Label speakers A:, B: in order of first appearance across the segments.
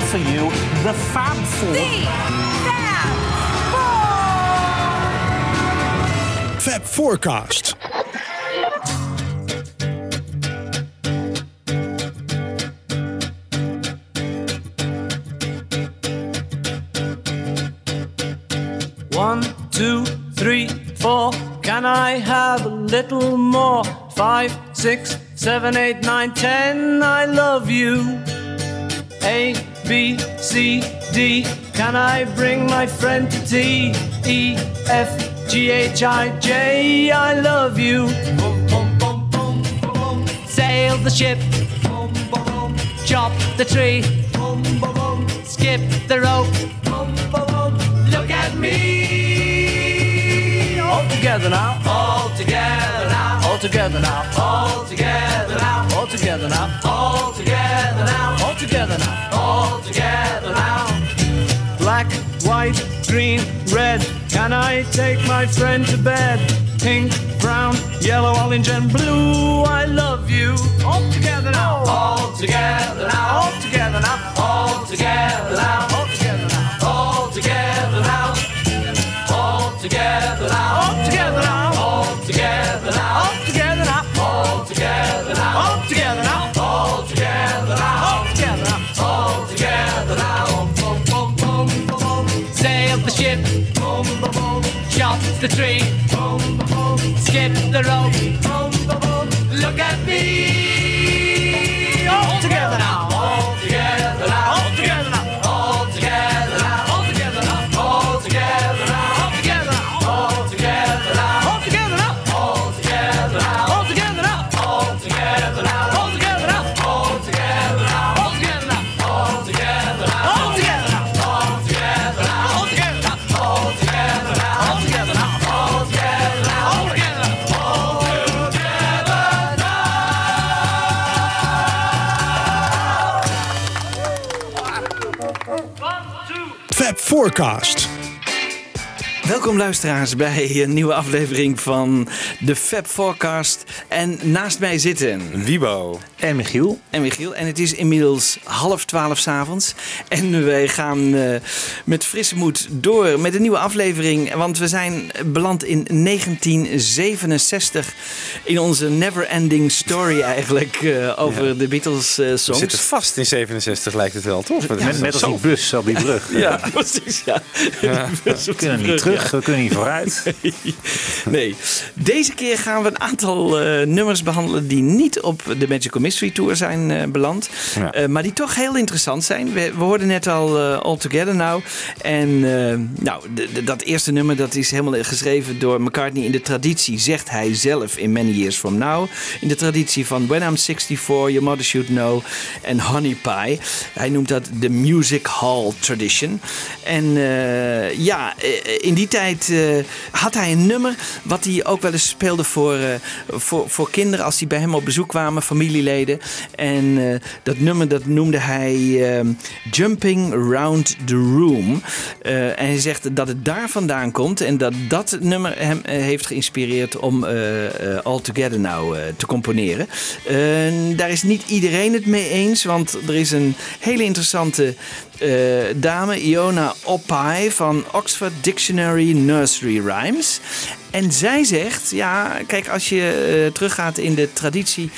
A: prepare for you the Fab Four.
B: The Fab Four.
C: Fab Forecast.
D: One, two, three, four. Can I have a little more? Five, six, seven, eight, nine, ten. I love you. A, B, C, D. Can I bring my friend to tea? E, F, G, H, I, J. I love you. Boom, boom, boom, boom, boom. Sail the ship. Boom, boom, boom. Chop the tree. Boom, boom, boom. Skip the rope. Boom, boom, boom. Look at me. All together now. Together now. All together now. All together now. All together now. All together now. All together now. Black, white, green, red. Can I take my friend to bed? Pink, brown, yellow, orange, and blue. I love you. All together now. All together now. All together now. All together now. All together now. All together now. All together now. All together now. All together now. the tree. Skip the rope. Look at me.
C: Forecast.
E: Welkom luisteraars bij een nieuwe aflevering van de Fab Forecast. En naast mij zitten
F: Wiebo.
G: En Michiel.
E: en Michiel. En het is inmiddels half twaalf s'avonds. En wij gaan eh, met frisse moed door met een nieuwe aflevering. Want we zijn beland in 1967. In onze never-ending story eigenlijk eh, over de Beatles
F: We
E: songs.
F: zitten vast in 67 lijkt het wel, toch?
G: Net, net als die bus op die brug.
E: Ja, precies. Ja.
G: We kunnen niet terug, we kunnen niet vooruit.
E: Nee, deze keer gaan we een aantal nummers behandelen die niet op de Magical Mystery Tour zijn eh, beland.
F: Ja.
E: Eh, maar die toch heel interessant zijn. We, we hoorden net al eh, All Together Now. En nou, dat eerste nummer dat is helemaal geschreven door McCartney in de traditie, zegt hij zelf in Many Years From Now. In de traditie van When I'm 64, Your Mother Should Know en Honey Pie. Hij noemt dat de Music Hall Tradition. En ja, in die tijd had hij een nummer wat hij ook wel eens speelde voor, voor, voor kinderen als die bij hem op bezoek kwamen, familieleden. En eh, dat nummer dat noemde hij eh, Jumping Round the Room. Eh, en hij zegt dat het daar vandaan komt en dat dat nummer hem eh, heeft geïnspireerd om All Together Now te componeren. Daar is niet iedereen het mee eens, want er is een hele interessante eh, dame, Iona Oppai van Oxford Dictionary Nursery Rhymes. En zij zegt, ja, kijk, als je eh, teruggaat in de traditie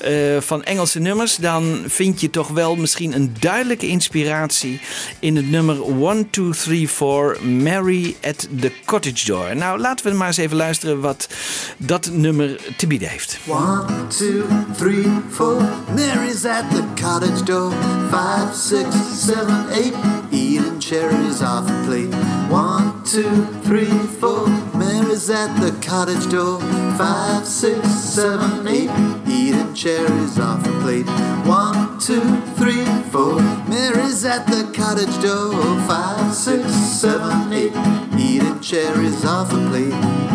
E: eh, van Engelse nummers, dan vind je toch wel misschien een duidelijke inspiratie in het nummer 1, 2, 3, 4, Mary at the Cottage Door. Nou, laten we maar eens even luisteren wat dat nummer te bieden heeft.
H: One, two, three, four. Mary's at the cottage door. Five, six, seven, eight. Eating cherries off a plate. One, two, three, four. Mary's at the cottage door. Five, six, seven, eight. Eating cherries off a plate. One, two, three, four. Mary's at the cottage door. Five, six, seven, eight. Eating cherries off a plate.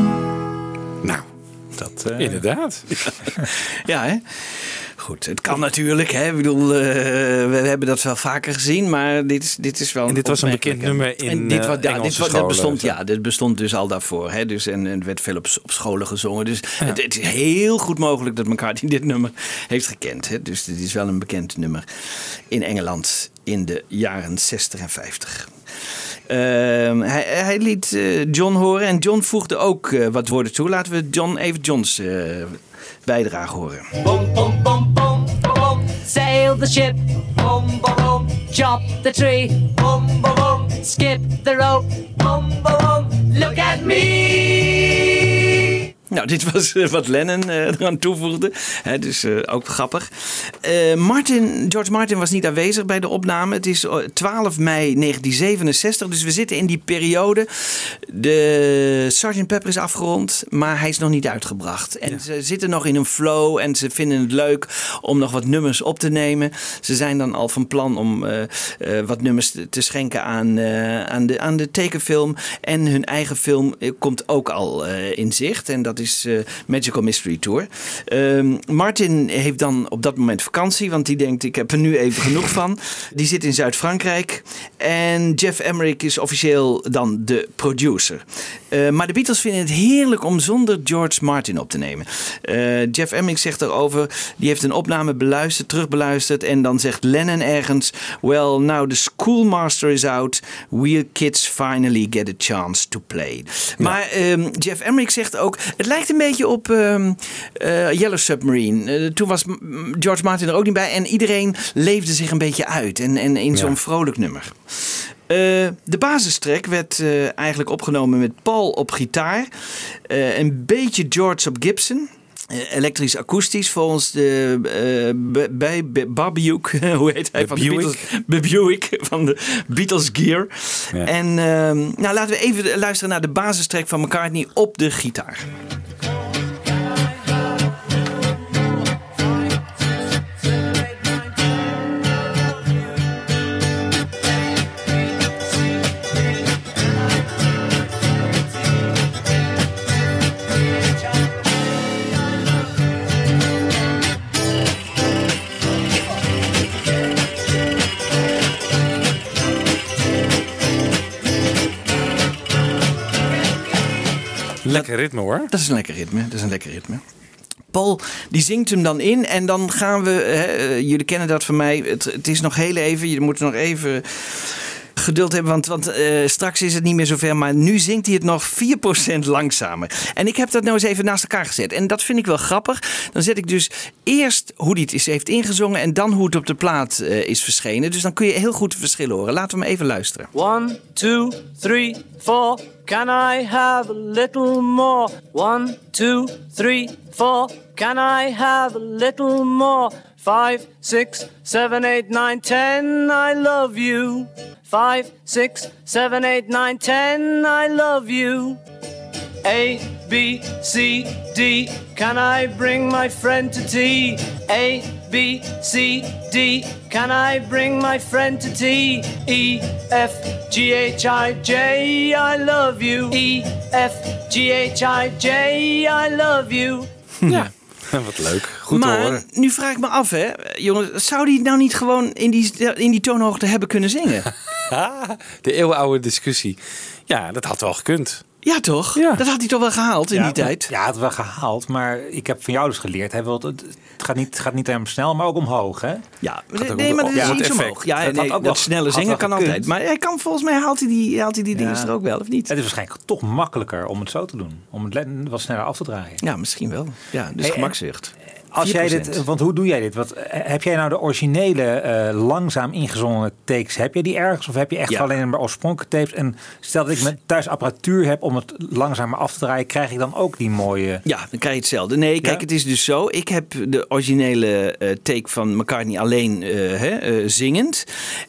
G: Dat, eh,
F: inderdaad.
E: Ja, hè? Goed, het kan natuurlijk. Hè? Ik bedoel, eh, we hebben dat wel vaker gezien, maar dit is, dit is wel.
F: En dit was een bekend nummer in,
E: En dit,
F: eh,
E: was- ja,
F: Engelse
E: dit, dat
F: scholen,
E: bestond,
F: zo.
E: ja, dit bestond dus al daarvoor. Hè? Dus, en, en het werd veel op, op scholen gezongen. Dus het, het is heel goed mogelijk dat McCartney dit nummer heeft gekend. Hè? Dus dit is wel een bekend nummer in Engeland in de jaren 60 en 50. Ehm, hij, hij liet eh, John horen en John voegde ook eh, wat woorden toe. Laten we John even Johns eh, bijdrage horen.
D: Boom, boom, boom, boom, boom. Sail the ship. Boom, boom, boom. Chop the tree. Boom, boom, boom. Skip the rope. Boom, boom, boom. Look at me.
E: Nou, dit was eh, wat Lennon eh, eraan toevoegde. Hè, dus eh, ook grappig. Martin, George Martin was niet aanwezig bij de opname. Het is eh, 12 mei 1967, dus we zitten in die periode. De Sgt. Pepper is afgerond, maar hij is nog niet uitgebracht. En ze zitten nog in een flow en ze vinden het leuk om nog wat nummers op te nemen. Ze zijn dan al van plan om wat nummers te, schenken aan, aan, de, aan de tekenfilm. En hun eigen film komt ook al in zicht. En dat is eh, Magical Mystery Tour. Ehm, Martin heeft dan op dat moment vakantie, want die denkt: ik heb er nu even genoeg van. Die zit in Zuid-Frankrijk. En Jeff Emmerich is officieel dan de producer. Eh, maar de Beatles vinden het heerlijk om zonder George Martin op te nemen. Eh, Jeff Emmerich zegt erover: die heeft een opname beluisterd, terugbeluisterd. En dan zegt Lennon ergens: Well, now the schoolmaster is out. We kids finally get a chance to play. Maar ehm, Jeff Emmerich zegt ook: het lijkt een beetje op ehm, eh, Yellow Submarine. Eh, toen was George Martin er ook niet bij. En iedereen leefde zich een beetje uit. En, en in zo'n vrolijk nummer. Eh, de basistrek werd eigenlijk opgenomen met Paul op gitaar. een beetje George op Gibson. Eh, elektrisch akoestisch volgens de B- bij B- Barbuik, hoe heet hij van de
F: Buick.
E: Beatles? Buick van de Beatles Gear.
F: Ja.
E: En ehm, nou, laten we even luisteren naar de basistrek van McCartney op de gitaar.
F: Lekker ritme hoor.
E: Dat is een lekker ritme. Dat is een lekker ritme. Paul die zingt hem dan in en dan gaan we. Hè, eh, jullie kennen dat van mij. Het, het is nog heel even. Je moet nog even geduld hebben, want, want eh, straks is het niet meer zover. Maar nu zingt hij het nog 4% langzamer. En ik heb dat nou eens even naast elkaar gezet. En dat vind ik wel grappig. Dan zet ik dus eerst hoe hij het is, heeft ingezongen en dan hoe het op de plaat eh, is verschenen. Dus dan kun je heel goed het verschil horen. Laten we hem even luisteren.
D: One, two, three, four. Can I have a little more? One, two, three, four. Can I have a little more? Five, six, seven, eight, nine, ten. I love you. Five, six, seven, eight, nine, ten. I love you. A, B, C, D. Can I bring my friend to tea? A, B, C, D. Can I bring my friend to tea? E, F, G, H, I, J. I love you. E, F, G, H, I, J. I love you.
F: Ja. Wat leuk. Goed te
E: maar nu vraag ik me af, hè, jongens, zou die nou niet gewoon in die, in die toonhoogte hebben kunnen zingen?
F: De eeuwenoude discussie. Ja, dat had wel gekund.
E: Ja, toch?
F: Ja.
E: Dat had hij toch wel gehaald in
G: ja,
E: die tijd?
G: Ja, het wel gehaald. Maar ik heb van jou dus geleerd. Hij wil, het, het gaat niet, het gaat niet helemaal snel, maar ook omhoog. Hè?
E: Ja, nee, maar dat is
F: ja,
E: iets omhoog. Ja, nee,
G: ook
E: dat
G: wel-
E: snelle zingen kan
G: gekund.
E: altijd. Maar hij kan, volgens mij haalt hij die, haalt hij die dingen er ook wel, of niet?
G: Het is waarschijnlijk toch makkelijker om het zo te doen. Om het wat sneller af te draaien.
E: Ja, misschien wel. Ja, dus
G: Hey,
E: gemakzucht.
G: Als jij
E: 4%.
G: dit, want hoe doe jij dit? Wat, eh, heb jij nou de originele eh, langzaam ingezongen takes? Heb je die ergens? Of heb je echt
E: Ja.
G: alleen maar oorspronkelijke tapes? En stel dat ik met thuis apparatuur heb om het langzamer af te draaien, krijg ik dan ook die mooie.
E: Ja, dan krijg je hetzelfde. Nee, kijk,
G: Ja?
E: het is dus zo. Ik heb de originele eh, take van McCartney alleen hè, zingend.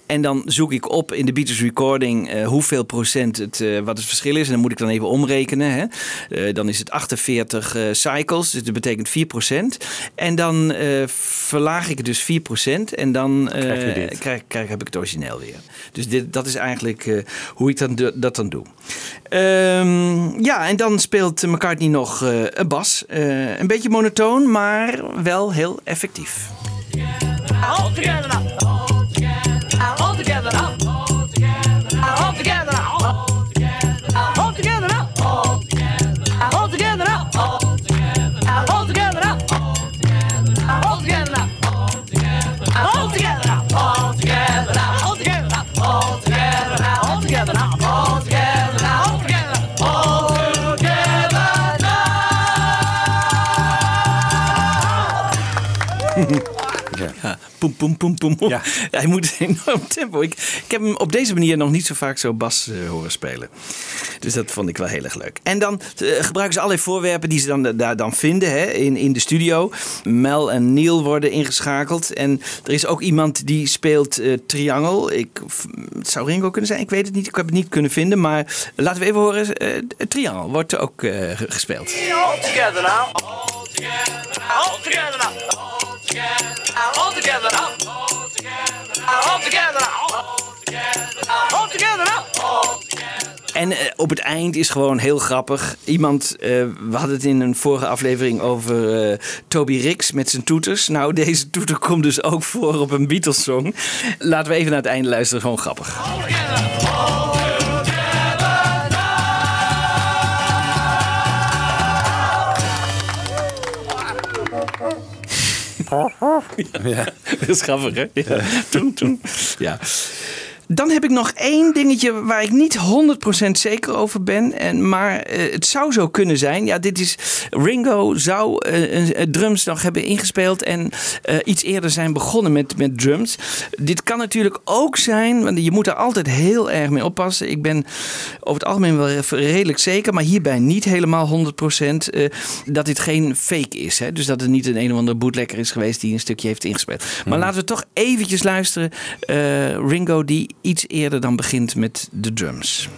E: En dan zoek ik op in de Beatles recording hoeveel procent het, wat het verschil is. En dan moet ik dan even omrekenen. Hè. Dan is het 48 eh, cycles, dus dat betekent 4 procent. En dan eh, verlaag ik het dus 4 procent. En dan eh,
G: Krijg
E: heb ik het origineel weer. Dus dit, dat is eigenlijk eh, hoe ik dan, dat dan doe. Ehm, ja, en dan speelt McCartney nog eh, een bas. Eh, een beetje monotoon, maar wel heel effectief. Poem, poem, poem, poem.
G: Ja.
E: Hij moet enorm tempo. Ik, ik heb hem op deze manier nog niet zo vaak zo bas eh, horen spelen. Dus dat vond ik wel heel erg leuk. En dan eh, gebruiken ze allerlei voorwerpen die ze dan, daar dan vinden hè, in, in de studio. Mel en Neil worden ingeschakeld. En er is ook iemand die speelt eh Triangle. Ik, het zou Ringo kunnen zijn, ik weet het niet. Ik heb het niet kunnen vinden. Maar laten we even horen. eh Triangle wordt ook eh, ge- gespeeld.
D: All together now. All together now. All together now. All together now. All together now. All together now. All together now.
E: En eh, op het eind is gewoon heel grappig. Iemand, eh, we hadden het in een vorige aflevering over eh, Toby Rix met zijn toeters. Nou, deze toeter komt dus ook voor op een Beatles song. Laten we even naar het einde luisteren, gewoon grappig.
F: Ja.
E: Dat is grappig, hè? Ja. Toen, toen. ja. Dan heb ik nog één dingetje waar ik niet 100% zeker over ben. En, maar eh, het zou zo kunnen zijn. Ja, dit is. Ringo zou een- een drums nog hebben ingespeeld. En iets eerder zijn begonnen met, met drums. Dit kan natuurlijk ook zijn. Want je moet daar altijd heel erg mee oppassen. Ik ben over het algemeen wel redelijk zeker. Maar hierbij niet helemaal 100% eh, dat dit geen fake is. Hè? Dus dat het niet een een of andere bootlegger is geweest die een stukje heeft ingespeeld. Maar laten we toch eventjes luisteren. Ringo die iets eerder dan begint met de drums.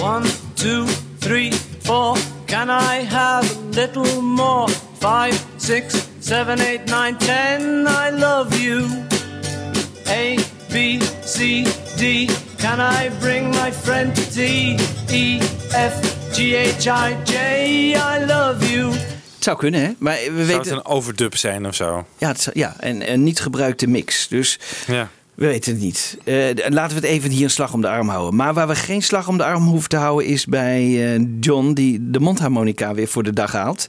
D: One, two, three, four. Can I have a little more? Five, six, seven, eight, nine, ten. I love you. A, B, C, D. Can I bring my friend to? E, F, G, H, I, J. I love you.
E: Het zou kunnen, hè? Maar we
F: Zou het
E: weten.
F: een overdub zijn of zo?
E: Ja, het ja en, en niet gebruikte mix. Dus
F: Ja.
E: we weten het niet. Eh, laten we het even hier een slag om de arm houden. Maar waar we geen slag om de arm hoeven te houden is bij eh, John, die de mondharmonica weer voor de dag haalt.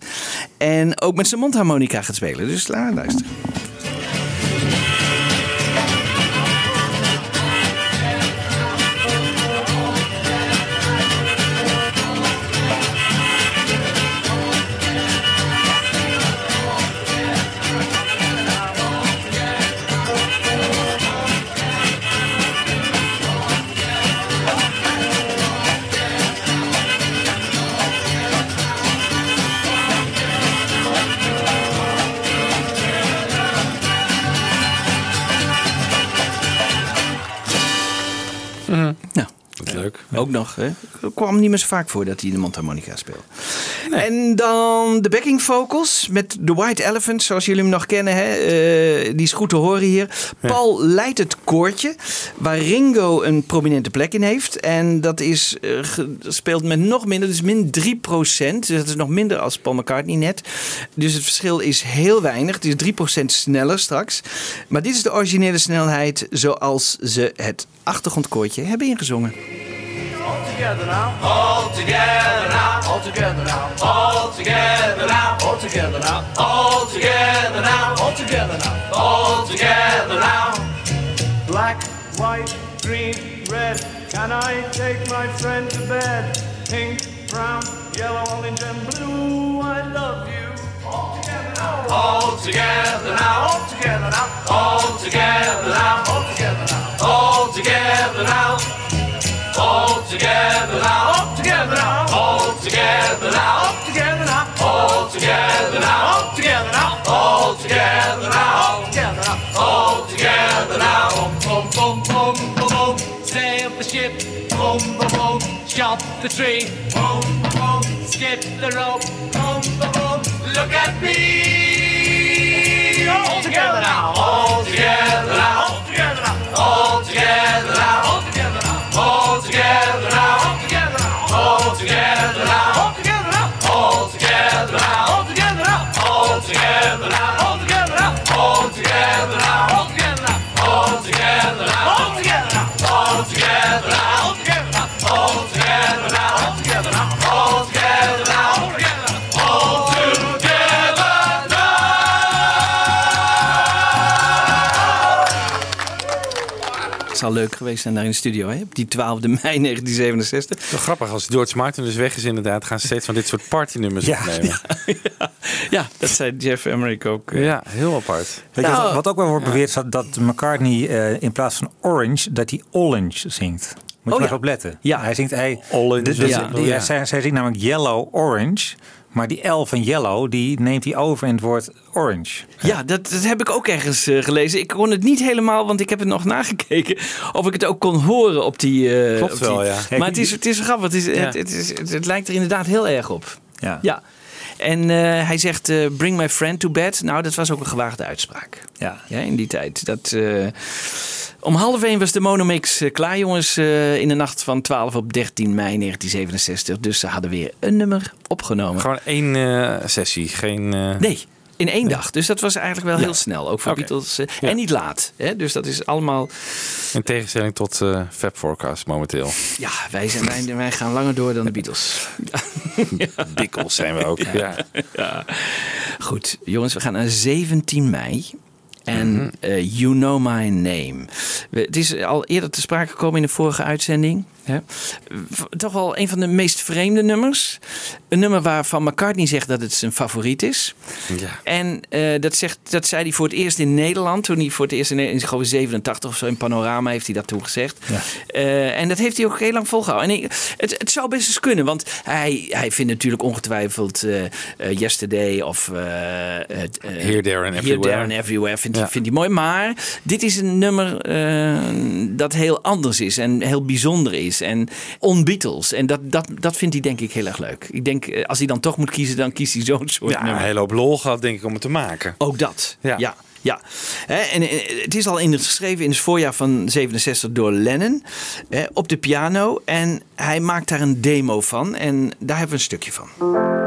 E: En ook met zijn mondharmonica gaat spelen. Dus la, luister. Ook nog, hè? kwam niet meer zo vaak voor dat hij de mondharmonica speelt. En dan de backing vocals met The White Elephant, zoals jullie hem nog kennen. Hè? Eh, die is goed te horen hier. Paul leidt het koortje, waar Ringo een prominente plek in heeft. En dat is gespeeld met nog minder, dus min 3% Dus dat is nog minder als Paul McCartney net. Dus het verschil is heel weinig. Het is 3% sneller straks. Maar dit is de originele snelheid zoals ze het achtergrondkoortje hebben ingezongen.
D: All together now. All together now. All together now. All together now. All together now. All together now. All together now. All together now. Black, white, green, red. Can I take my friend to bed? Pink, brown, yellow, orange, and blue. I love you. All together now. All together now. All together now. All together now. All together now. All together now. Together now. All together now. All together now. All together now. All together now. All together now. All together now. All together now. All together now. Boom, boom, boom, boom, boom. Sail the ship. Boom, boom, boom. Chop the tree. Boom, boom. Skip the rope. Boom, boom, boom. Look at me. All together now. All together now.
E: Het zal leuk geweest zijn daar in de studio, hè? Op die 12 mei 1967.
F: Wel grappig, als George Martin dus weg is inderdaad, gaan ze steeds van dit soort partynummers
G: Ja.
F: opnemen.
E: Ja, dat zei Jeff Emmerich ook. eh.
F: Ja, heel apart.
G: Weet je,
E: Nou,
G: wat, wat ook wel wordt beweerd is dat, dat McCartney eh, in plaats van orange, dat hij orange zingt. Moet je
E: Oh,
G: maar
E: ja.
G: eens op letten.
E: Ja.
G: Hij zingt, hij,
F: Orange,
E: ja.
F: Ja.
G: zij, zij zingt namelijk yellow orange, maar die L van yellow, die neemt hij over in het woord orange.
E: Ja, dat, dat heb ik ook ergens eh, gelezen. Ik kon het niet helemaal, want ik heb het nog nagekeken. Of ik het ook kon horen op die.
F: Klopt
E: op die-
F: wel, ja.
E: Maar het is, het is grappig. Het, is, het, het, is, het, het lijkt er inderdaad heel erg op.
G: Ja.
E: Ja. En eh, hij zegt: eh, Bring my friend to bed. Nou, dat was ook een gewaagde uitspraak.
G: Ja.
E: Ja, in die tijd. Dat, eh, om half één was de Monomix klaar, jongens. in de nacht van 12 op 13 mei 1967. Dus ze hadden weer een nummer opgenomen.
F: Gewoon één sessie, geen...
E: Nee, in één dag. Dus dat was eigenlijk wel heel snel. Ook voor. Beatles. eh,
F: Ja.
E: En niet laat. Hè? Dus dat is allemaal...
F: In tegenstelling tot eh Fab Forecast momenteel.
E: Ja, wij, zijn, wij, wij gaan langer door dan de Beatles.
F: Dikkels zijn we ook. Ja.
E: Ja. Goed, jongens, we gaan naar 17 mei. En
F: Mhm.
E: eh, You Know My Name. We- Het is al eerder te sprake gekomen in de vorige uitzending. Hè? Toch wel een van de meest vreemde nummers. Een nummer waarvan McCartney zegt dat het zijn favoriet is.
F: Ja.
E: En eh, dat, zegt, dat zei hij voor het eerst in Nederland. Toen hij voor het eerst in, in geloof ik, 87 of zo in Panorama heeft hij dat toen gezegd.
G: Ja.
E: Eh, en dat heeft hij ook heel lang volgehouden. En ik, het, het zou best eens kunnen, want hij, hij vindt natuurlijk ongetwijfeld eh, Yesterday of
F: Here, There and
E: Here,
F: Everywhere.
E: There and Everywhere vindt,
F: Ja.
E: hij, vindt hij mooi. Maar dit is een nummer eh, dat heel anders is en heel bijzonder is. En on-Beatles. En dat, dat, dat vindt hij denk ik heel erg leuk. Ik denk, eh, als hij dan toch moet kiezen, dan kiest hij zo'n soort
F: ja,
E: nummer.
F: een hele hoop lol gehad denk ik om het te maken.
E: Ook dat. Ja.
F: Ja.
E: en eh, het is al in het geschreven in het voorjaar van 67 door Lennon hè, op de piano. En hij maakt daar een demo van. En daar hebben we een stukje van.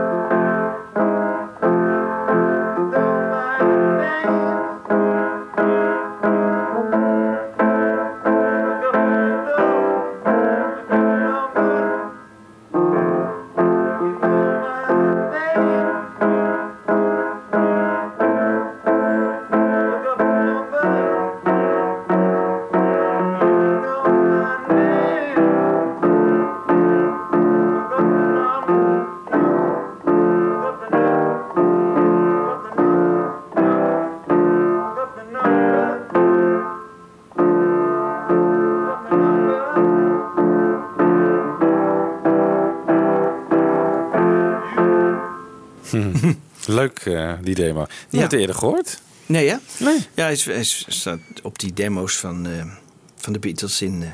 F: Die demo. Die
E: Ja.
F: had je eerder gehoord?
E: Nee, hè?
F: Nee.
E: Ja, hij, is- hij staat op die demo's van, eh, van de Beatles in eh,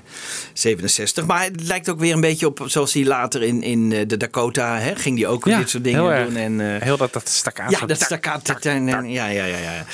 E: 67. Maar het lijkt ook weer een beetje op zoals hij later in, in eh, de Dakota hè, ging die ook
F: Ja,
E: dit soort dingen
F: heel
E: doen. En, eh,
F: Heel dat, dat staccato.
E: Ja, dat staccato. Ja, ja, ja, ja.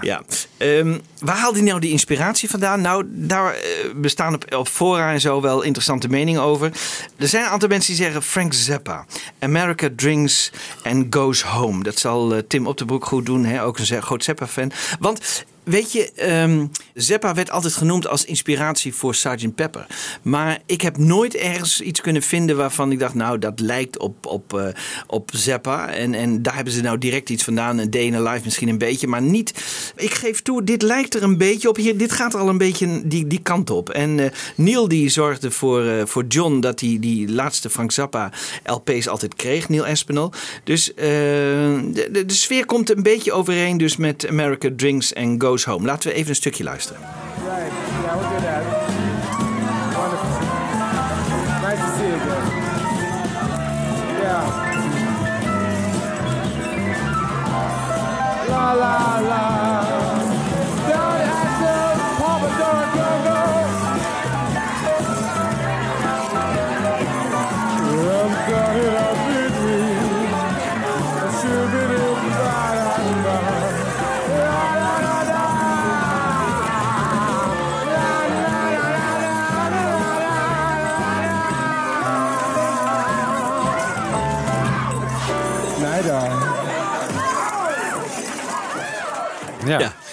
E: ja. Ehm, waar haalde hij nou die inspiratie vandaan? Nou, daar eh, bestaan op, op fora en zo wel interessante meningen over. Er zijn een aantal mensen die zeggen Frank Zappa. America Drinks and Goes Home. Dat zal eh, Tim op de broek goed doen. Hè? Ook een groot Zappa-fan. Want... Weet je, ehm, Zappa werd altijd genoemd als inspiratie voor Sgt. Pepper. Maar ik heb nooit ergens iets kunnen vinden waarvan ik dacht, nou, dat lijkt op, op, eh, op Zappa. En, en daar hebben ze nou direct iets vandaan. En Day in a Life misschien een beetje, maar niet. Ik geef toe, dit lijkt er een beetje op. Hier, dit gaat al een beetje die, die kant op. En eh, Neil die zorgde voor, eh, voor John dat hij die laatste Frank Zappa LP's altijd kreeg, Neil Espinel. Dus de, de, de sfeer komt een beetje overeen dus met America Drinks and Goes Home. Laten we even een stukje luisteren.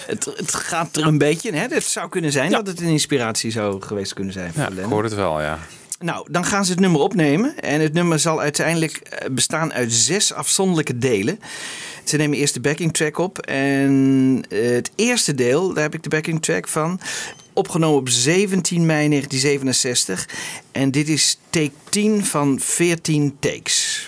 E: Het, het gaat er een beetje. Hè? Het zou kunnen zijn dat het een inspiratie zou geweest kunnen zijn voor
F: Ja, ik hoorde het wel, ja.
E: Nou, dan gaan ze het nummer opnemen. En het nummer zal uiteindelijk eh, bestaan uit zes afzonderlijke delen. Ze nemen eerst de backing track op. En eh, het eerste deel, daar heb ik de backing track van. Opgenomen op 17 mei 1967. En dit is take 10 van 14 takes.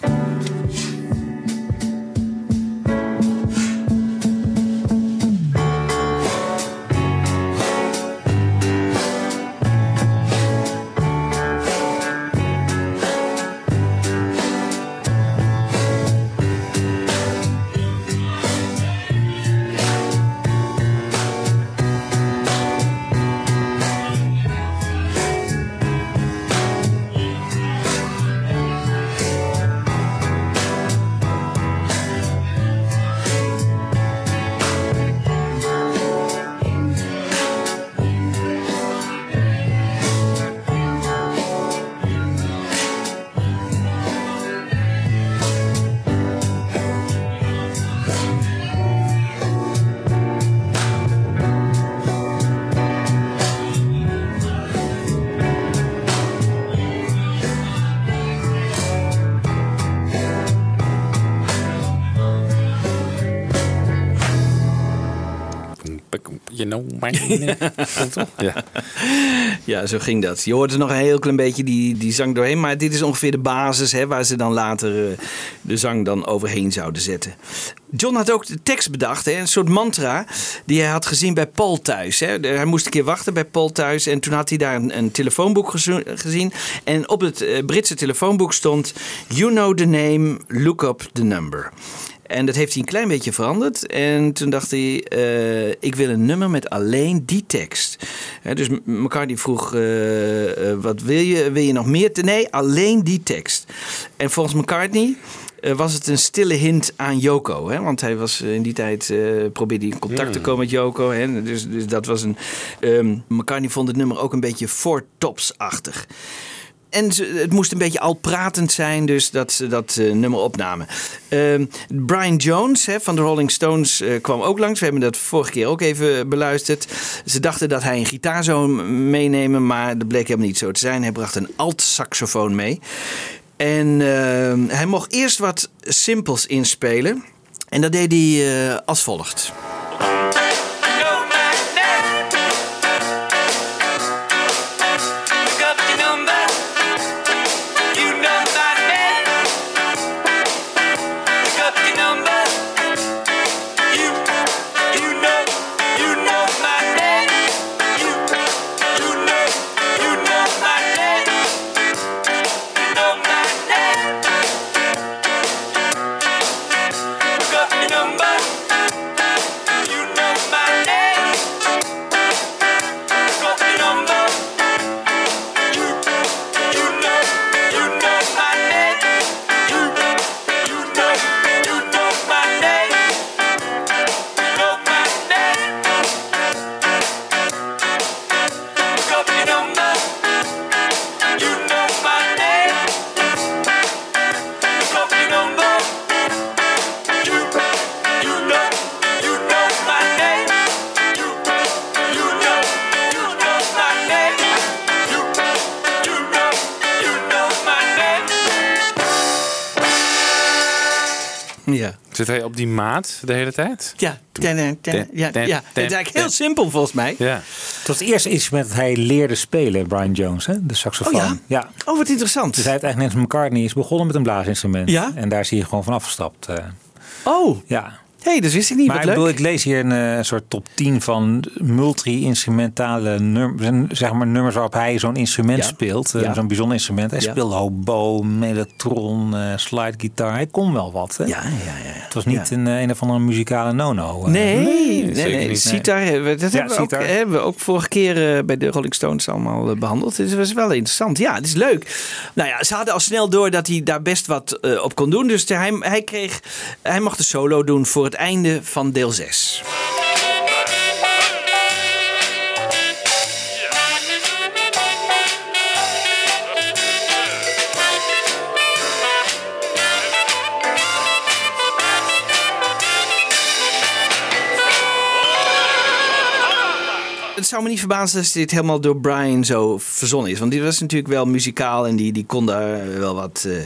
F: Toch? Ja.
E: Ja, zo ging dat. Je hoort er nog een heel klein beetje die, die zang doorheen. Maar dit is ongeveer de basis hè, waar ze dan later eh, de zang dan overheen zouden zetten. John had ook de tekst bedacht, hè, een soort mantra die hij had gezien bij Paul thuis. Hè. Hij moest een keer wachten bij Paul thuis en toen had hij daar een, een telefoonboek gezien. En op het eh, Britse telefoonboek stond: You know the name, look up the number. En dat heeft hij een klein beetje veranderd. En toen dacht hij, eh, ik wil een nummer met alleen die tekst. Dus McCartney vroeg, eh, eh, wat wil je? Wil je nog meer? te- Nee, alleen die tekst. En volgens McCartney was het een stille hint aan Yoko. Hè? Want hij was in die tijd, eh, probeerde hij in contact te komen met Yoko. Hè? Dus, dus dat was een... ehm, McCartney vond het nummer ook een beetje Four Tops-achtig. En het moest een beetje al pratend zijn, dus dat ze dat eh, nummer opnamen. Ehm, Brian Jones hè, van de Rolling Stones eh, kwam ook langs. We hebben dat vorige keer ook even beluisterd. Ze dachten dat hij een gitaar zou meenemen, maar dat bleek helemaal niet zo te zijn. Hij bracht een alt-saxofoon mee. En ehm, hij mocht eerst wat simpels inspelen. En dat deed hij eh, als volgt.
F: Die maat de hele tijd?
E: Ja, ja, ja, ja, ja. Het is eigenlijk heel simpel volgens mij.
F: Ja.
G: Het was het eerste instrument dat hij leerde spelen, Brian Jones, hè? de saxofoon.
E: Oh ja?
G: ja.
E: Oh, wat interessant.
G: Dus hij heeft eigenlijk net als McCartney is begonnen met een blaasinstrument.
E: Ja?
G: En daar is hij gewoon van afgestapt. eh.
E: Oh,
G: ja.
E: Hey, dat wist ik niet.
G: Maar ik, bedoel, ik lees hier een eh, soort top 10 van multi-instrumentale nummers. Zeg maar nummers waarop hij zo'n instrument
E: Ja.
G: speelt. eh,
E: Ja.
G: Zo'n bijzonder instrument. Hij
E: Ja.
G: speelde hobo, mellotron, eh slidegitaar. Hij kon wel wat. Hè?
E: Ja, ja, ja.
G: Het was niet een, een of andere muzikale no-no.
E: Nee, nee, nee.
F: zeker niet.
E: Sitar, dat hebben, we ook, hebben we ook vorige keer bij de Rolling Stones allemaal eh, behandeld. Dus dat was wel interessant. Ja, het is leuk. Nou ja, ze hadden al snel door dat hij daar best wat op kon doen. Dus hij, hij, kreeg, hij mocht de solo doen voor het einde van deel 6. Zou me niet verbazen als dit helemaal door Brian zo verzonnen is. Want die was natuurlijk wel muzikaal en die, die kon daar wel wat eh,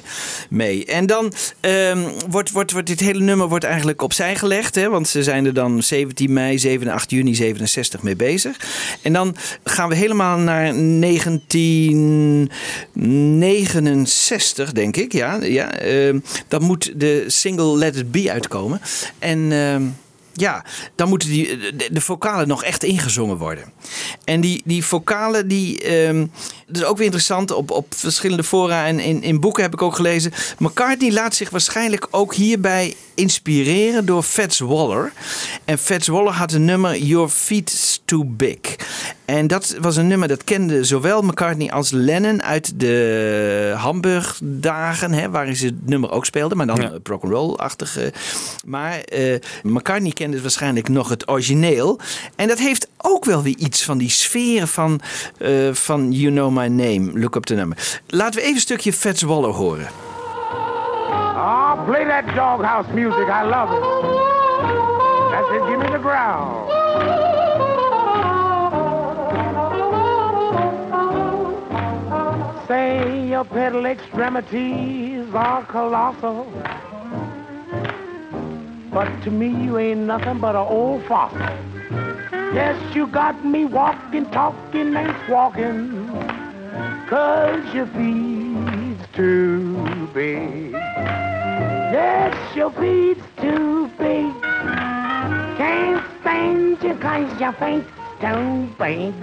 E: mee. En dan ehm, wordt, wordt, wordt dit hele nummer wordt eigenlijk opzij gelegd. Hè, want ze zijn er dan 17 mei, 7 en 8 juni 67 mee bezig. En dan gaan we helemaal naar 1969, denk ik. Ja, ja, ehm, dan moet de single Let It Be uitkomen. En... ehm, ja, dan moeten die, de, de vocalen nog echt ingezongen worden. En die, die vocalen, die, ehm, dat is ook weer interessant. Op, op verschillende fora en in, in boeken heb ik ook gelezen. McCartney laat zich waarschijnlijk ook hierbij inspireren door Fats Waller. En Fats Waller had een nummer Your Feet's Too Big. En dat was een nummer dat kende zowel McCartney als Lennon uit de Hamburg-dagen, hè, waarin ze het nummer ook speelden, maar dan
F: Ja.
E: ja. rock'n'roll-achtig. eh. Maar eh, McCartney kende waarschijnlijk nog het origineel. En dat heeft ook wel weer iets van die sfeer van, eh, van You Know My Name, Look Up The Number. Laten we even een stukje Fats Waller horen.
I: Ah, play that doghouse music. I love it. That's it. Give me the growl. Say your pedal extremities are colossal. But to me, you ain't nothing but an old fossil. Yes, you got me walking, talking, and walking. Cause your feet's too big. Yes, your feet's too big. Can't stand you cause your feet's too big.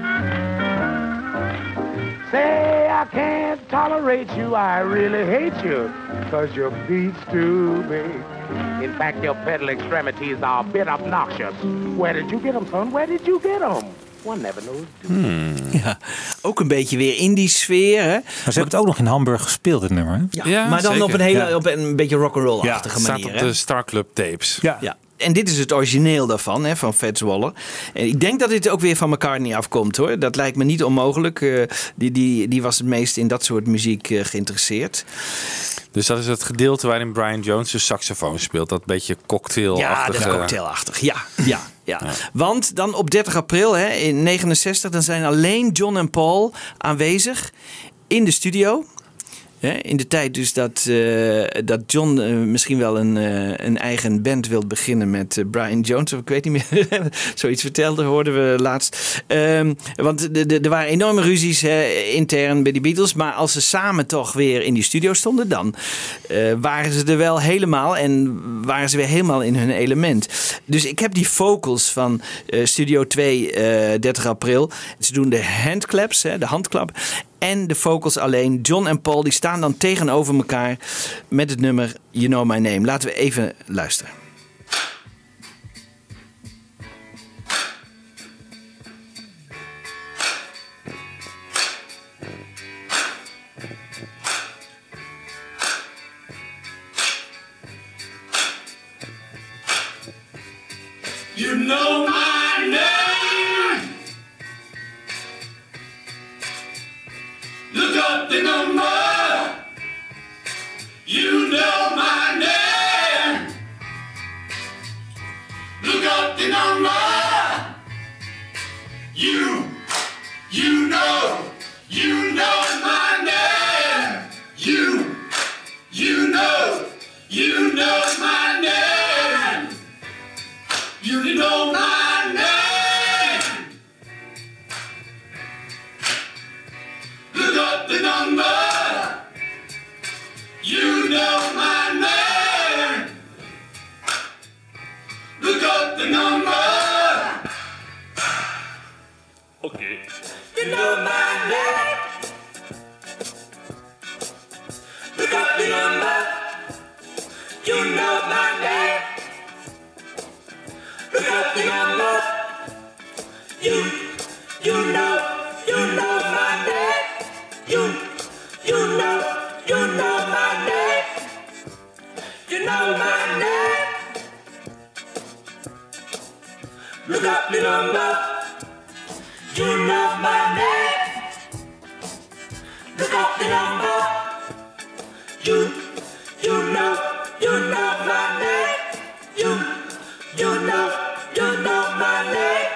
I: Say I can't tolerate you, I really hate you, cause your feet's too big. In fact, your pedal extremities are a bit obnoxious. Where did you get them, son? Where did you get them? One never knows.
E: Ja, ook een beetje weer in die sfeer. Hè?
G: Maar ze hebben het ook nog in Hamburg gespeeld, het nummer.
E: Ja,
F: Ja,
E: maar dan
F: zeker.
E: op een, hele,
G: Ja.
E: op een beetje rock'n'roll-achtige
F: Het staat
E: manier.
F: op
E: hè?
F: de Star Club tapes.
G: Ja.
E: Ja. En dit is het origineel daarvan, hè, van Fats Waller. En ik denk dat dit ook weer van McCartney afkomt hoor. Dat lijkt me niet onmogelijk. Eh, die, die, die was het meest in dat soort muziek eh, geïnteresseerd.
F: Dus dat is het gedeelte waarin Brian Jones de saxofoon speelt. Dat beetje cocktail
E: Ja, dat is cocktailachtig. Ja, ja, ja. Want dan op 30 april hè, in 69, dan zijn alleen John en Paul aanwezig in de studio. In de tijd dus dat, eh, dat John eh, misschien wel een, eh, een eigen band wil beginnen met Brian Jones. Of ik weet niet meer. Zoiets vertelde, hoorden we laatst. Ehm, want er waren enorme ruzies intern bij de Beatles. Maar als ze samen toch weer in die studio stonden, dan waren ze er wel helemaal. En waren ze weer helemaal in hun element. Dus ik heb die vocals van Studio 2, eh 30 april. Ze doen de handclaps, hè, de handklap. En de vocals alleen. John en Paul die staan dan tegenover elkaar met het nummer You Know My Name. Laten we even luisteren.
J: You know my Up the number. You know my name. Look up the number. You, you know, you know my name. You, you know, you know my name. You know my the number. Okay. You know my name. Look up the number. You know my name. Look up the number. You, you know, you know Look up the number. You know my name. Look up the number. You, you know, you know my name. You, you know, you know my name.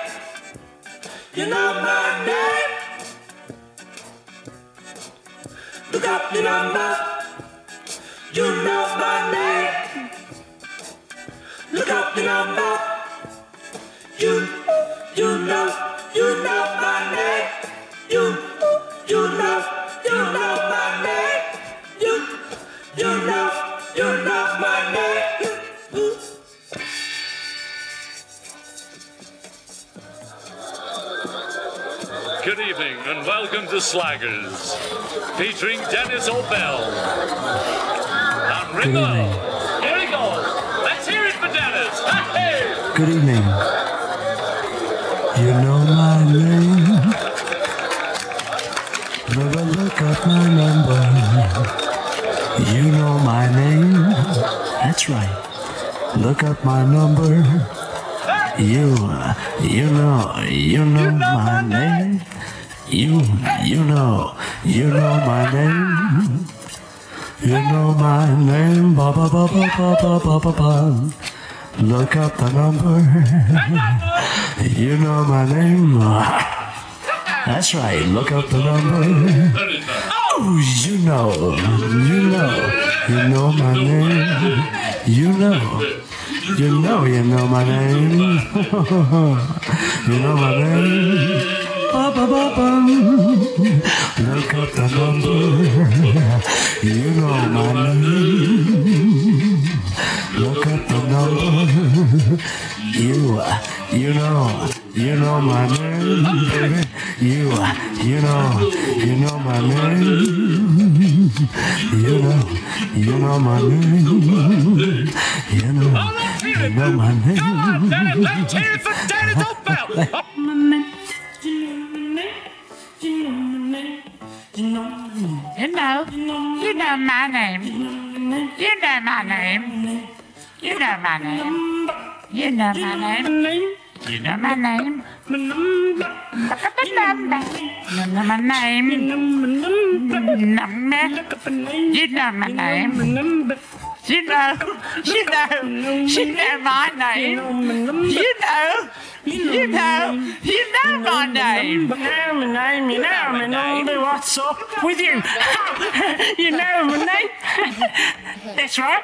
J: You know my name. Look up the number. You know my name. Look up the number. You, you know, you know my name. You, you know, you know my name. You, you know, you know my name.
K: Good evening and welcome to Slaggers, featuring Dennis O'Bell and Ringo. Here he goes. Let's hear it for Dennis. Hey!
H: Good evening. You know my name. Never look up my number. You know my name. That's right. Look up my number. You, you know, you know my name. You, you know, you know my name. You know my name. Ba ba ba ba ba ba ba ba. Look up the number you know my name. That's right. Look up the number. Oh, you know, you know, you know my name. You know, you know, you know my name. You know my name. Look up the number. You know my name. Look up the number. You, you know, you know my name, baby. You, you know, you know my name. You know, you know my name. You know, you know my name.
L: Let's hear it for Dennis O'Bell.
M: You know, you know my name. You know my name. You know my name. You know my name. You know my name. You know my name. You know my name. You know, you know, you know my name. You know, you know, you know my name. You know my name, you know my name. What's up with you? you know my name. That's right.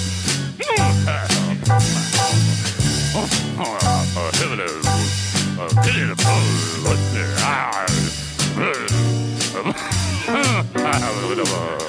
K: You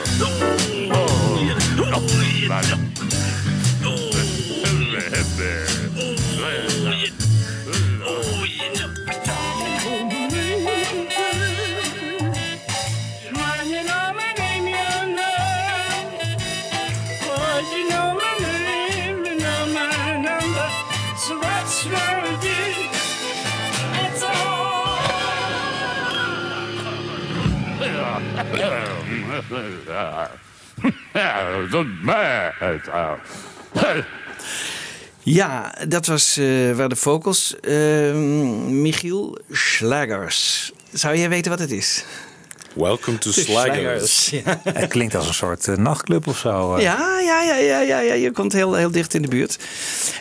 E: Ja, dat was eh waar de vocals. eh, Michiel Schlagers. Zou jij weten wat het is?
F: Welcome to Slaggers.
E: Ja.
G: Het klinkt als een soort eh, nachtclub of zo. eh.
E: Ja, ja, ja, ja, ja, ja, je komt heel, heel dicht in de buurt.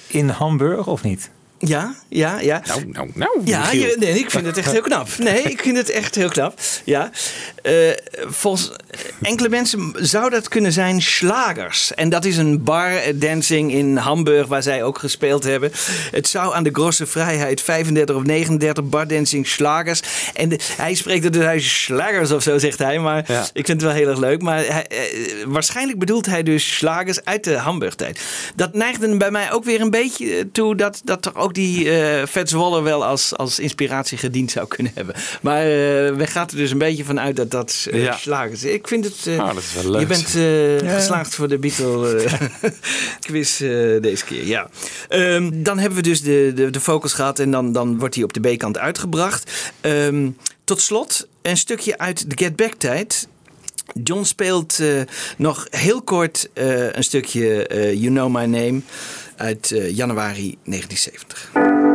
G: In Hamburg of niet?
E: Ja, ja, ja.
F: Nou, nou, nou.
E: Ja, je- nee, ik vind het echt heel knap. Nee, ik vind het echt heel knap. Ja. Eh, volgens enkele mensen zou dat kunnen zijn Schlagers. En dat is een bar eh, dancing in Hamburg waar zij ook gespeeld hebben. Het zou aan de Grosse Vrijheid 35 of 39 bar dancing Schlagers. En de- hij spreekt het dus uit Schlagers of zo, zegt hij. Maar
F: Ja.
E: ik vind het wel heel erg leuk. Maar hij, eh, waarschijnlijk bedoelt hij dus Schlagers uit de Hamburg-tijd. Dat neigde bij mij ook weer een beetje eh, toe dat, dat toch ook die eh Fats Waller wel als, als inspiratie gediend zou kunnen hebben. Maar eh we gaan er dus een beetje van uit dat dat eh
F: Ja.
E: Is. Ik vind het... eh,
F: Ah, dat is wel leuk.
E: Je bent eh, geslaagd voor de Beatle eh, quiz eh, deze keer, ja. Ehm, dan hebben we dus de, de, de focus gehad en dan, dan wordt hij op de B-kant uitgebracht. Ehm, tot slot een stukje uit de Get Back tijd. John speelt eh, nog heel kort eh, een stukje eh, You Know My Name uit eh, januari 1970.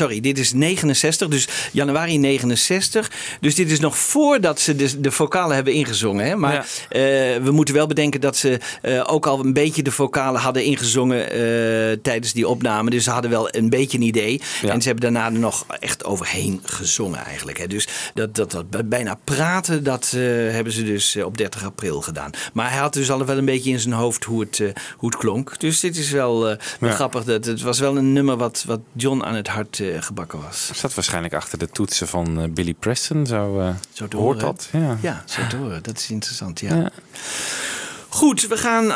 E: Sorry, dit is 69, dus januari 69. Dus dit is nog voordat ze de, de vocalen hebben ingezongen. Hè? Maar
F: Ja.
E: eh, we moeten wel bedenken dat ze eh, ook al een beetje de vocalen hadden ingezongen eh, tijdens die opname. Dus ze hadden wel een beetje een idee.
F: Ja.
E: En ze hebben daarna er nog echt overheen gezongen eigenlijk. Hè? Dus dat, dat, dat bijna praten, dat hebben ze dus op 30 april gedaan. Maar hij had dus al wel een beetje in zijn hoofd hoe het, hoe het klonk. Dus dit is wel, wel
F: Ja.
E: grappig. Dat, het was wel een nummer wat, wat John aan het hart eh, gebakken was.
F: Zat waarschijnlijk achter de toetsen van eh, Billy Preston. Zo, eh,
E: Zo
F: hoort
E: horen,
F: dat. Ja.
E: Ja, zo te horen. Dat is interessant, ja.
F: Ja.
E: Goed, we gaan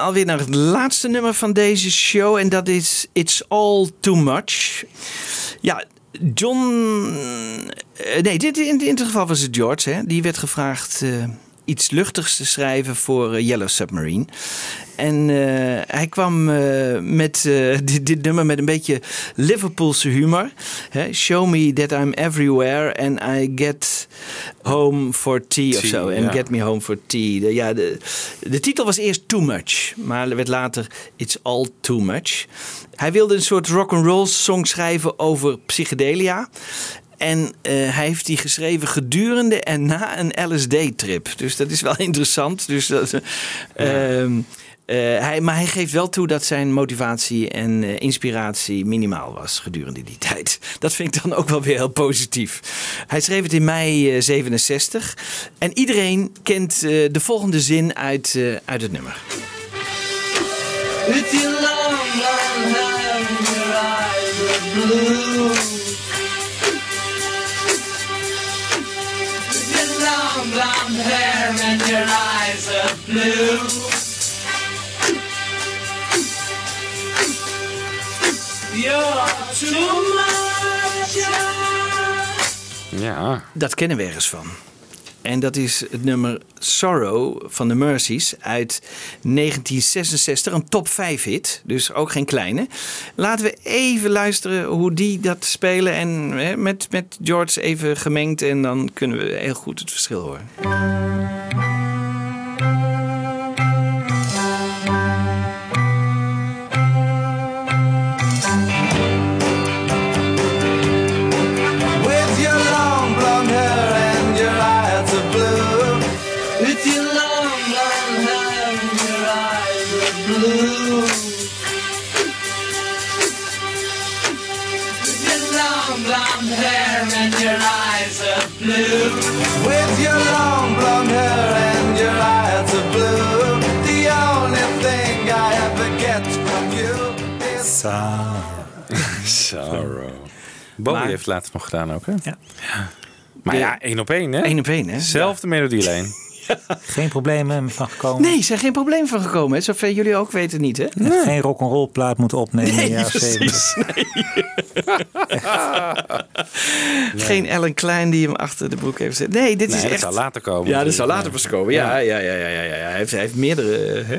E: alweer naar het laatste nummer van deze show. En dat is It's All Too Much. Ja, John... nee, dit, in dit geval was het George. Hè? Die werd gevraagd iets luchtigs te schrijven voor eh, Yellow Submarine. En eh, hij kwam eh, met dit, dit nummer met een beetje Liverpoolse humor. Hè? Show me that I'm everywhere and I get home for tea, of zo. En
F: ja.
E: get me home for tea. De, ja, de, de titel was eerst Too Much, maar er werd later It's All Too Much. Hij wilde een soort rock and roll song schrijven over psychedelia. En eh, hij heeft die geschreven gedurende en na een LSD-trip. Dus dat is wel interessant. Dus dat, eh, ehm, eh, hij, maar hij geeft wel toe dat zijn motivatie en eh, inspiratie minimaal was gedurende die tijd. Dat vind ik dan ook wel weer heel positief. Hij schreef het in mei eh, 67. En iedereen kent eh, de volgende zin uit, eh, uit het nummer.
D: With your long blonde hair your eyes are blue. Blonde hair and your eyes are blue. You're too much.
F: Ja.
E: Dat kennen we ergens van. En dat is het nummer Sorrow van de Mercies uit 1966. Een top 5 hit, dus ook geen kleine. Laten we even luisteren hoe die dat spelen. En hè, met, met George even gemengd. En dan kunnen we heel goed het verschil horen.
F: Bowie
E: Maar-
F: heeft later nog gedaan ook, hè?
G: Ja.
F: Maar
E: De-
F: ja, één op één, hè?
E: Eén op één, hè?
F: Zelfde melodielijn.
G: Geen problemen van gekomen.
E: Nee, er geen probleem van gekomen. Hè? Zover jullie ook weten niet, hè?
G: Geen rock'n'roll plaat moeten opnemen in de jaren 70.
E: Geen Ellen Klein die hem achter de broek heeft zitten. Nee, dit
F: Nee,
E: is
F: dat
E: echt...
F: zou later komen.
E: Ja, dat zou
F: natuurlijk.
E: later pas komen. Ja, ja, ja, ja, ja, ja. Hij, heeft, hij heeft meerdere. Hè?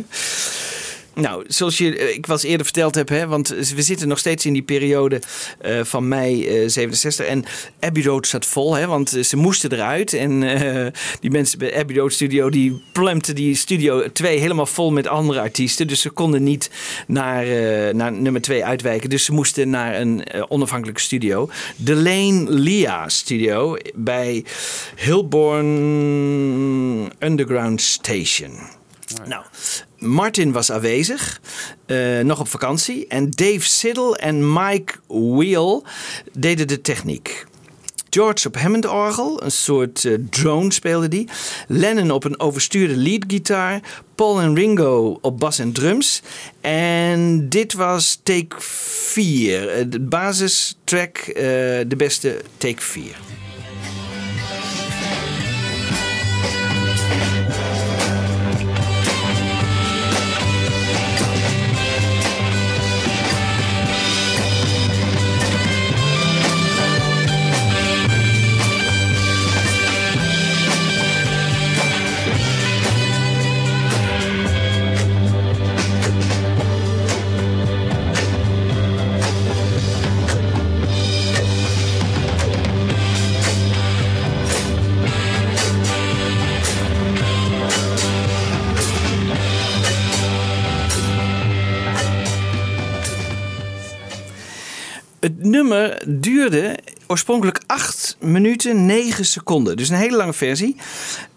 E: Nou, zoals je, eh, ik eens eerder verteld heb, hè, want we zitten nog steeds in die periode eh, van mei eh, 67. En Abbey Road staat vol, hè, want eh, ze moesten eruit. En eh, die mensen bij Abbey Road Studio, die plumpten die studio 2 helemaal vol met andere artiesten. Dus ze konden niet naar, eh, naar nummer 2 uitwijken. Dus ze moesten naar een eh, onafhankelijke studio. De Lane Lia Studio bij Hilborn Underground Station. Nou, Martin was aanwezig, eh, nog op vakantie. En Dave Siddle en Mike Wheel deden de techniek. George op Hammond-orgel, een soort eh, drone speelde die. Lennon op een overstuurde leadgitaar. Paul en Ringo op bas en drums. En dit was take 4. eh, De basistrack, eh, de beste take 4. Nummer duurde oorspronkelijk 8 minuten 9 seconden. Dus een hele lange versie.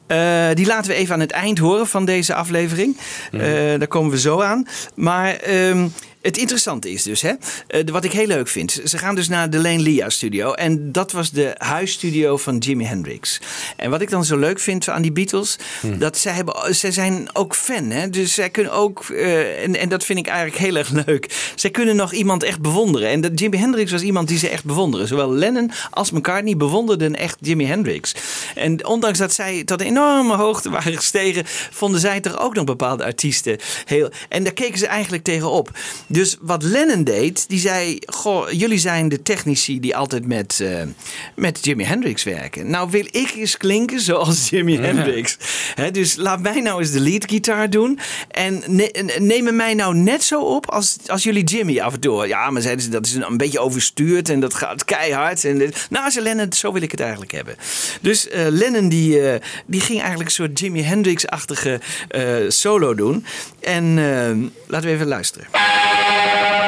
E: Eh, die laten we even aan het eind horen van deze aflevering. Eh, daar komen we zo aan. Maar ehm, het interessante is dus, hè, eh, wat ik heel leuk vind. Ze gaan dus naar de Lane Lia studio. En dat was de huisstudio van Jimi Hendrix. En wat ik dan zo leuk vind aan die Beatles. Dat zij, hebben, zij zijn ook fan. Hè? Dus zij kunnen ook, eh, en, en dat vind ik eigenlijk heel erg leuk. Zij kunnen nog iemand echt bewonderen. En dat Jimi Hendrix was iemand die ze echt bewonderen. Zowel Lennon als McCartney bewonderden echt Jimi Hendrix. En ondanks dat zij tot een enorme hoogte waren gestegen, vonden zij toch ook nog bepaalde artiesten heel. En daar keken ze eigenlijk tegenop. Dus wat Lennon deed, die zei: Goh, jullie zijn de technici die altijd met, eh, met Jimi Hendrix werken. Nou wil ik eens klinken zoals Jimi Hendrix. Dus laat mij nou eens de leadgitaar doen. En ne nemen mij nou net zo op als, als jullie Jimmy af en toe. Ja, maar zeiden ze dat is een, een beetje overstuurd en dat gaat keihard. En dit. nou, ze Lennon, zo wil ik het eigenlijk hebben. Dus eh, Lennon die, eh, die ging eigenlijk een soort Jimi Hendrix-achtige solo doen. En laten we even luisteren.
F: Ik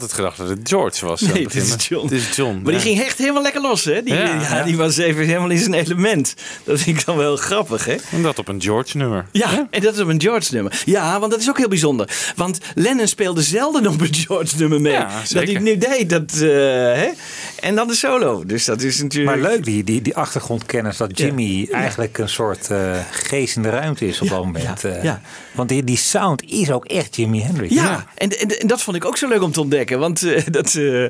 F: altijd gedacht dat het George was.
E: Nee,
F: het
E: is John.
F: Het is John.
E: Maar die ging echt helemaal lekker los, hè? Die,
F: Ja,
E: die was even helemaal in zijn element. Dat vind ik dan wel grappig, hè?
F: En dat op een George nummer.
E: Ja, en dat is op een George nummer. Ja, want dat is ook heel bijzonder. Want Lennon speelde zelden op een George nummer mee.
F: Ja,
E: dat hij het nu deed. Dat, eh, hè? En dan de solo. Dus dat is natuurlijk...
G: Maar leuk, die, die, die achtergrondkennis dat Jimmy eigenlijk een soort eh, geest in de ruimte is op dat moment.
E: ja,
G: eh.
E: ja.
G: Want die, die sound is ook echt Jimi Hendrix.
E: Ja, En, en, en dat vond ik ook zo leuk om te ontdekken. Want eh, dat, eh,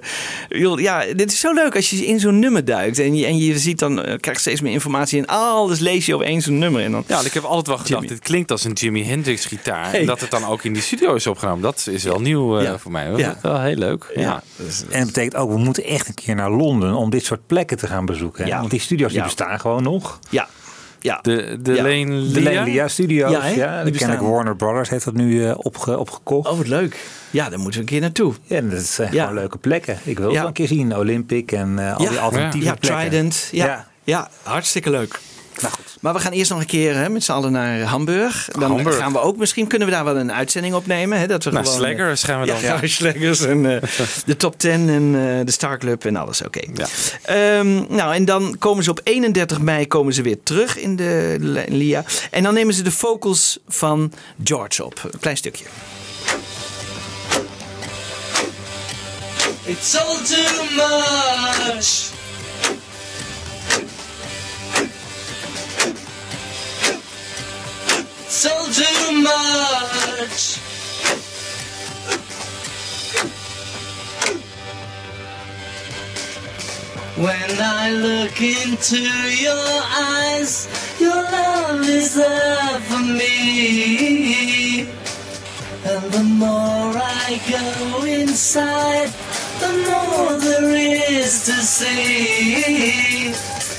E: joh, ja, dit is zo leuk als je in zo'n nummer duikt. En je, en je ziet dan, krijg je steeds meer informatie. En alles lees je over één zo'n nummer. En dan,
F: Ja, ik heb altijd wel gedacht,
E: Jimmy.
F: dit klinkt als een Jimi Hendrix gitaar.
E: Hey.
F: En dat het dan ook in die studio is opgenomen. Dat is wel nieuw eh,
E: Ja.
F: voor mij. hoor.
E: Ja.
F: Dat is wel heel leuk. Ja.
G: En dat betekent ook, we moeten echt een keer naar Londen om dit soort plekken te gaan bezoeken.
E: Ja.
G: Want die studio's die bestaan gewoon nog.
E: ja, ja.
F: De, de
E: Ja.
F: Lane
G: De
F: Lia?
G: Lane Lia Studios.
E: Ja, Die
G: ken ik. Warner Brothers heeft dat nu eh, opge, opgekocht.
E: Oh, wat leuk. Ja, daar moeten we een keer naartoe.
G: Ja, en dat zijn
E: Ja.
G: gewoon leuke plekken. Ik wil het wel een keer zien. Olympic en eh, al
E: Ja.
G: die alternatieve
E: Ja,
G: plekken.
E: Trident. Ja,
G: Ja.
E: ja. hartstikke leuk.
G: Nou goed.
E: Maar we gaan eerst nog een keer hè, met z'n allen naar Hamburg. Dan
F: Hamburg.
E: gaan we ook, misschien kunnen we daar wel een uitzending opnemen. Hè, dat we
F: Nou,
E: gewoon,
F: Slaggers gaan we dan.
E: ja. Slaggers en eh, de top 10 en eh, de Star Club en alles. Oké.
F: Ja.
E: Ehm, nou, en dan komen ze op 31 mei komen ze weer terug in de Li- LIA. En dan nemen ze de vocals van George op. Een klein stukje.
J: It's all too much. All too much. When I look into your eyes, your love is there for me. And the more I go inside, the more there is to see.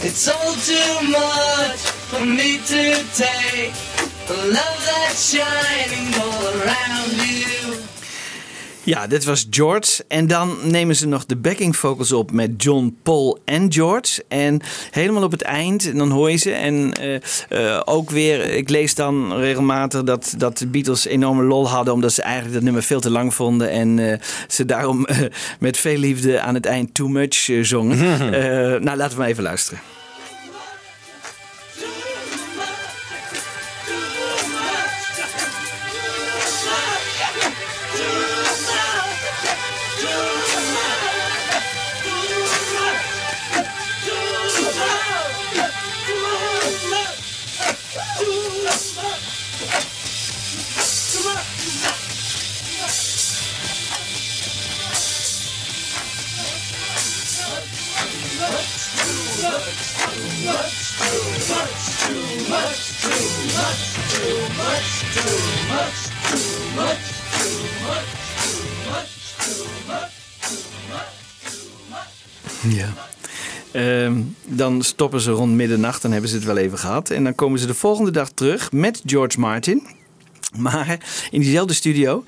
J: It's all too much for me to take. The love that's shining all around you.
E: Ja, dit was George. En dan nemen ze nog de backing vocals op met John, Paul en George. En helemaal op het eind, en dan hoor je ze. En eh, eh, ook weer, ik lees dan regelmatig dat, dat de Beatles enorme lol hadden. Omdat ze eigenlijk dat nummer veel te lang vonden. En eh, ze daarom met veel liefde aan het eind Too Much zongen. Eh, nou, laten we maar even luisteren. Ja. Ehm, dan stoppen ze rond middernacht, dan hebben ze het wel even gehad. En dan komen ze de volgende dag terug met George Martin. Maar in diezelfde studio.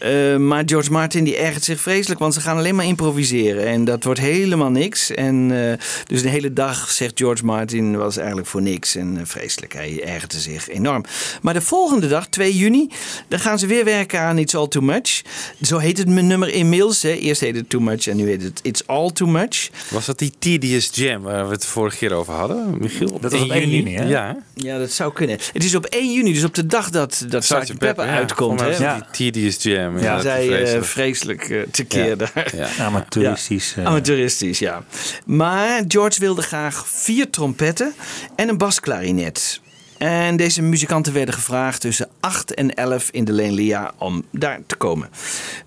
E: Eh, maar George Martin die ergert zich vreselijk, want ze gaan alleen maar improviseren. En dat wordt helemaal niks. En eh, dus de hele dag, zegt George Martin, was eigenlijk voor niks. En eh, vreselijk, hij ergerde zich enorm. Maar de volgende dag, 2 juni, dan gaan ze weer werken aan It's All Too Much. Zo heet het mijn nummer inmiddels. Hè. Eerst heette het Too Much en nu heet het It's All Too Much.
F: Was dat die Tedious Jam waar we het vorige keer over hadden, Michiel?
G: Dat was op 1 juni, hè?
F: Ja.
E: Ja, dat zou kunnen. Het is op 1 juni, dus op de dag dat, dat Sgt. Pepper
F: ja.
E: uitkomt. Hè?
F: dat Die Tedious Jam.
E: Ja,
F: Ja,
E: zij eh,
F: vreselijk.
E: vreselijk eh, tekeer
F: Ja.
E: daar.
F: Ja.
G: Amateuristisch. eh.
E: Amateuristisch, ja. Maar George wilde graag vier trompetten en een basklarinet. En deze muzikanten werden gevraagd tussen 8 en 11 in de Leen Lia om daar te komen.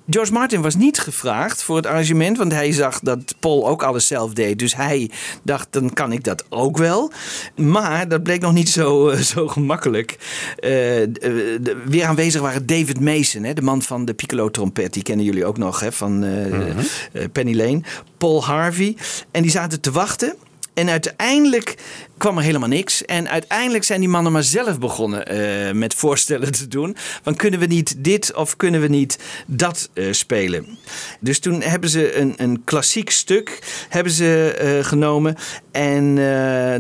E: George Martin was niet gevraagd voor het arrangement, want hij zag dat Paul ook alles zelf deed. Dus hij dacht, dan kan ik dat ook wel. Maar dat bleek nog niet zo, eh, zo gemakkelijk. De- weer aanwezig waren David Mason, hè, de man van de piccolo-trompet. Die kennen jullie ook nog hè, van eh, Penny Lane. Paul Harvey. En die zaten te wachten. En uiteindelijk kwam er helemaal niks. En uiteindelijk zijn die mannen maar zelf begonnen eh, met voorstellen te doen. Van kunnen we niet dit of kunnen we niet dat eh, spelen? Dus toen hebben ze een, een klassiek stuk hebben ze, eh, genomen. En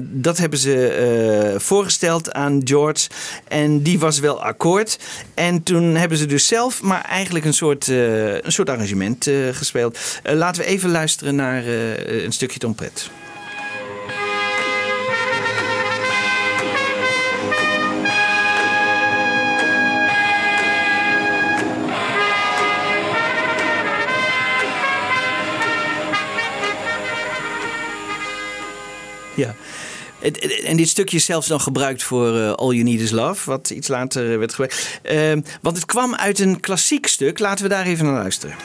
E: dat hebben ze voorgesteld aan George. En die was wel akkoord. En toen hebben ze dus zelf maar eigenlijk een soort, een soort arrangement gespeeld. Laten we even luisteren naar een stukje trompet. Ja. En dit stukje is zelfs dan gebruikt voor eh, All You Need Is Love, wat iets later eh, werd gebruikt. Ehm, want het kwam uit een klassiek stuk. Laten we daar even naar luisteren.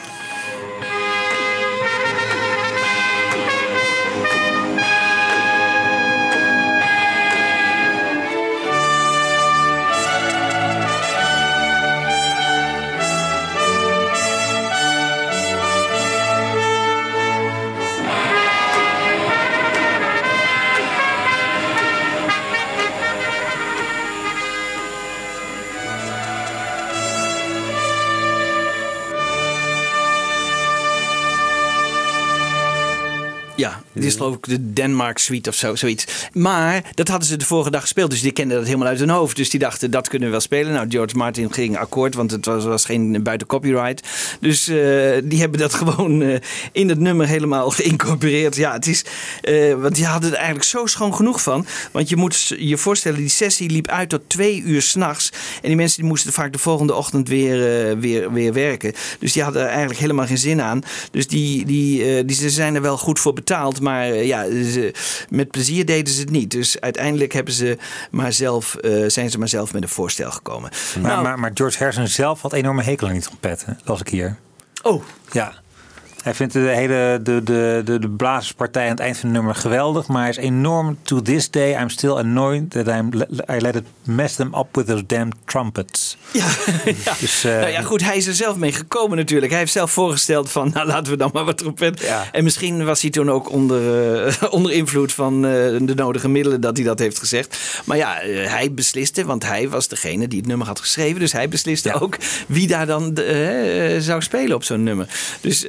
E: Dit is geloof ik de Denmark Suite of zo, zoiets. Maar dat hadden ze de vorige dag gespeeld, dus die kenden dat helemaal uit hun hoofd. Dus die dachten, dat kunnen we wel spelen. Nou, George Martin ging akkoord, want het was, geen buiten copyright. Dus eh, die hebben dat gewoon eh, in het nummer helemaal geïncorporeerd. Ja, het is, eh, want die hadden er eigenlijk zo schoon genoeg van. Want je moet je voorstellen, die sessie liep uit tot twee uur s'nachts. En die mensen die moesten vaak de volgende ochtend weer, weer, weer werken. Dus die hadden er eigenlijk helemaal geen zin aan. Dus die, die, die, ze zijn er wel goed voor betaald. Maar eh, ja, ze, met plezier deden ze het niet. Dus uiteindelijk hebben ze maar zelf, eh, zijn ze maar zelf met een voorstel gekomen.
G: Maar,
E: Nou,
G: maar, maar George Harrison zelf had enorme hekel aan die trompetten, las ik hier.
E: Oh.
G: Ja. Hij vindt de hele de, de, de, de blazerspartij aan het eind van het nummer geweldig, maar hij is enorm. To this day, I'm still annoyed that I'm, I let it mess them up with those damn trumpets.
E: Ja, ja.
G: Dus, eh,
E: nou ja, goed, hij is er zelf mee gekomen natuurlijk. Hij heeft zelf voorgesteld van, nou laten we dan maar wat trompet.
G: Ja.
E: En misschien was hij toen ook onder, eh, onder invloed van eh, de nodige middelen dat hij dat heeft gezegd. Maar ja, hij besliste, want hij was degene die het nummer had geschreven. Dus hij besliste ook wie daar dan zou spelen op zo'n nummer. Dus,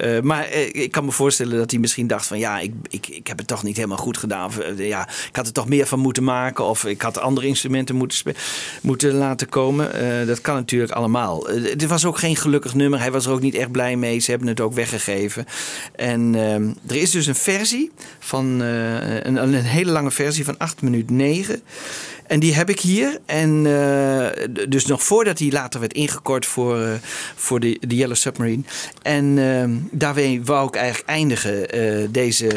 E: eh, eh, maar eh, ik kan me voorstellen dat hij misschien dacht van, ja, ik, ik, ik heb het toch niet helemaal goed gedaan. Of, ja, ik had er toch meer van moeten maken. Of ik had andere instrumenten moeten, moeten laten komen. Dat kan natuurlijk allemaal. Dit was ook geen gelukkig nummer. Hij was er ook niet echt blij mee. Ze hebben het ook weggegeven. En ehm, er is dus een versie van een, een hele lange versie van 8 minuten 9. En die heb ik hier. En eh, dus nog voordat hij later werd ingekort voor, eh, voor de, de Yellow Submarine. En ehm, daarmee wou ik eigenlijk eindigen eh, deze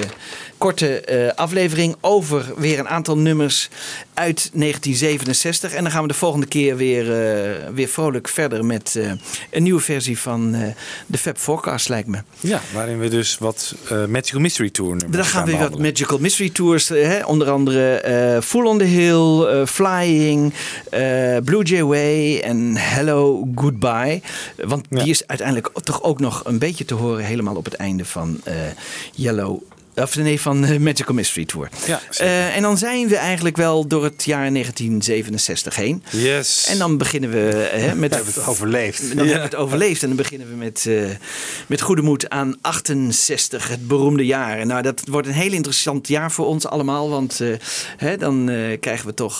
E: korte aflevering over weer een aantal nummers uit 1967. En dan gaan we de volgende keer weer, eh, weer vrolijk verder met eh, een nieuwe versie van eh, de Fab Forecast, lijkt me.
F: Ja, waarin we dus wat Magical Mystery Tour
E: Dan gaan we weer wat. Magical Mystery Tours. Hè? Onder andere Full on the Hill, Flying, Blue Jay Way en Hello Goodbye. Want die is uiteindelijk toch ook nog een beetje te horen helemaal op het einde van Yellow. Of nee, van eh, Magical Mystery Tour.
F: Ja,
E: Eh, en dan zijn we eigenlijk wel door het jaar 1967 heen.
F: Yes.
E: En dan beginnen we eh, hè, met.
G: We hebben het overleefd.
E: Dan hebben we het overleefd en dan beginnen we met, met goede moed aan 68, het beroemde jaar. En Nou, dat wordt een heel interessant jaar voor ons allemaal, want hè, dan krijgen we toch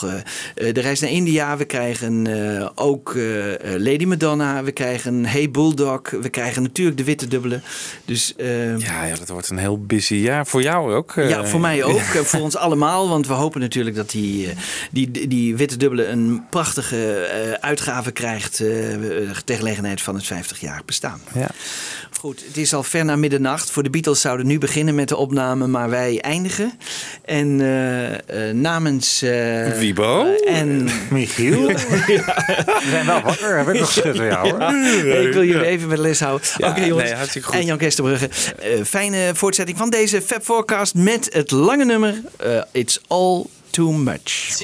E: de reis naar India, we krijgen ook Lady Madonna, we krijgen Hey Bulldog, we krijgen natuurlijk de witte dubbele. Dus eh,
F: Ja, ja, dat wordt een heel busy jaar. Voor jou ook. eh.
E: ja, voor mij ook. eh, Voor ons allemaal. Want we hopen natuurlijk dat die, eh, die, die, Witte Dubbele een prachtige eh, uitgave krijgt. eh, ter gelegenheid van het 50-jarig bestaan.
F: Ja.
E: Goed, het is al ver na middernacht. Voor de Beatles zouden nu beginnen met de opname, maar wij eindigen. En eh, eh, namens. eh,
F: Wiebo.
E: en
G: Michiel. We zijn wel wakker. We hebben nog geschud hoor.
E: Ik wil jullie even met de les houden.
F: Ja,
E: Oké jongens.
F: nee, hartstikke goed.
E: En Jan Kesterbrugge. fijne voortzetting van deze Fab Forecast met het lange nummer It's All Too Much.
J: It's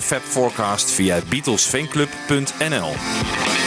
F: Fab Forecast via beatlesfanclub.nl.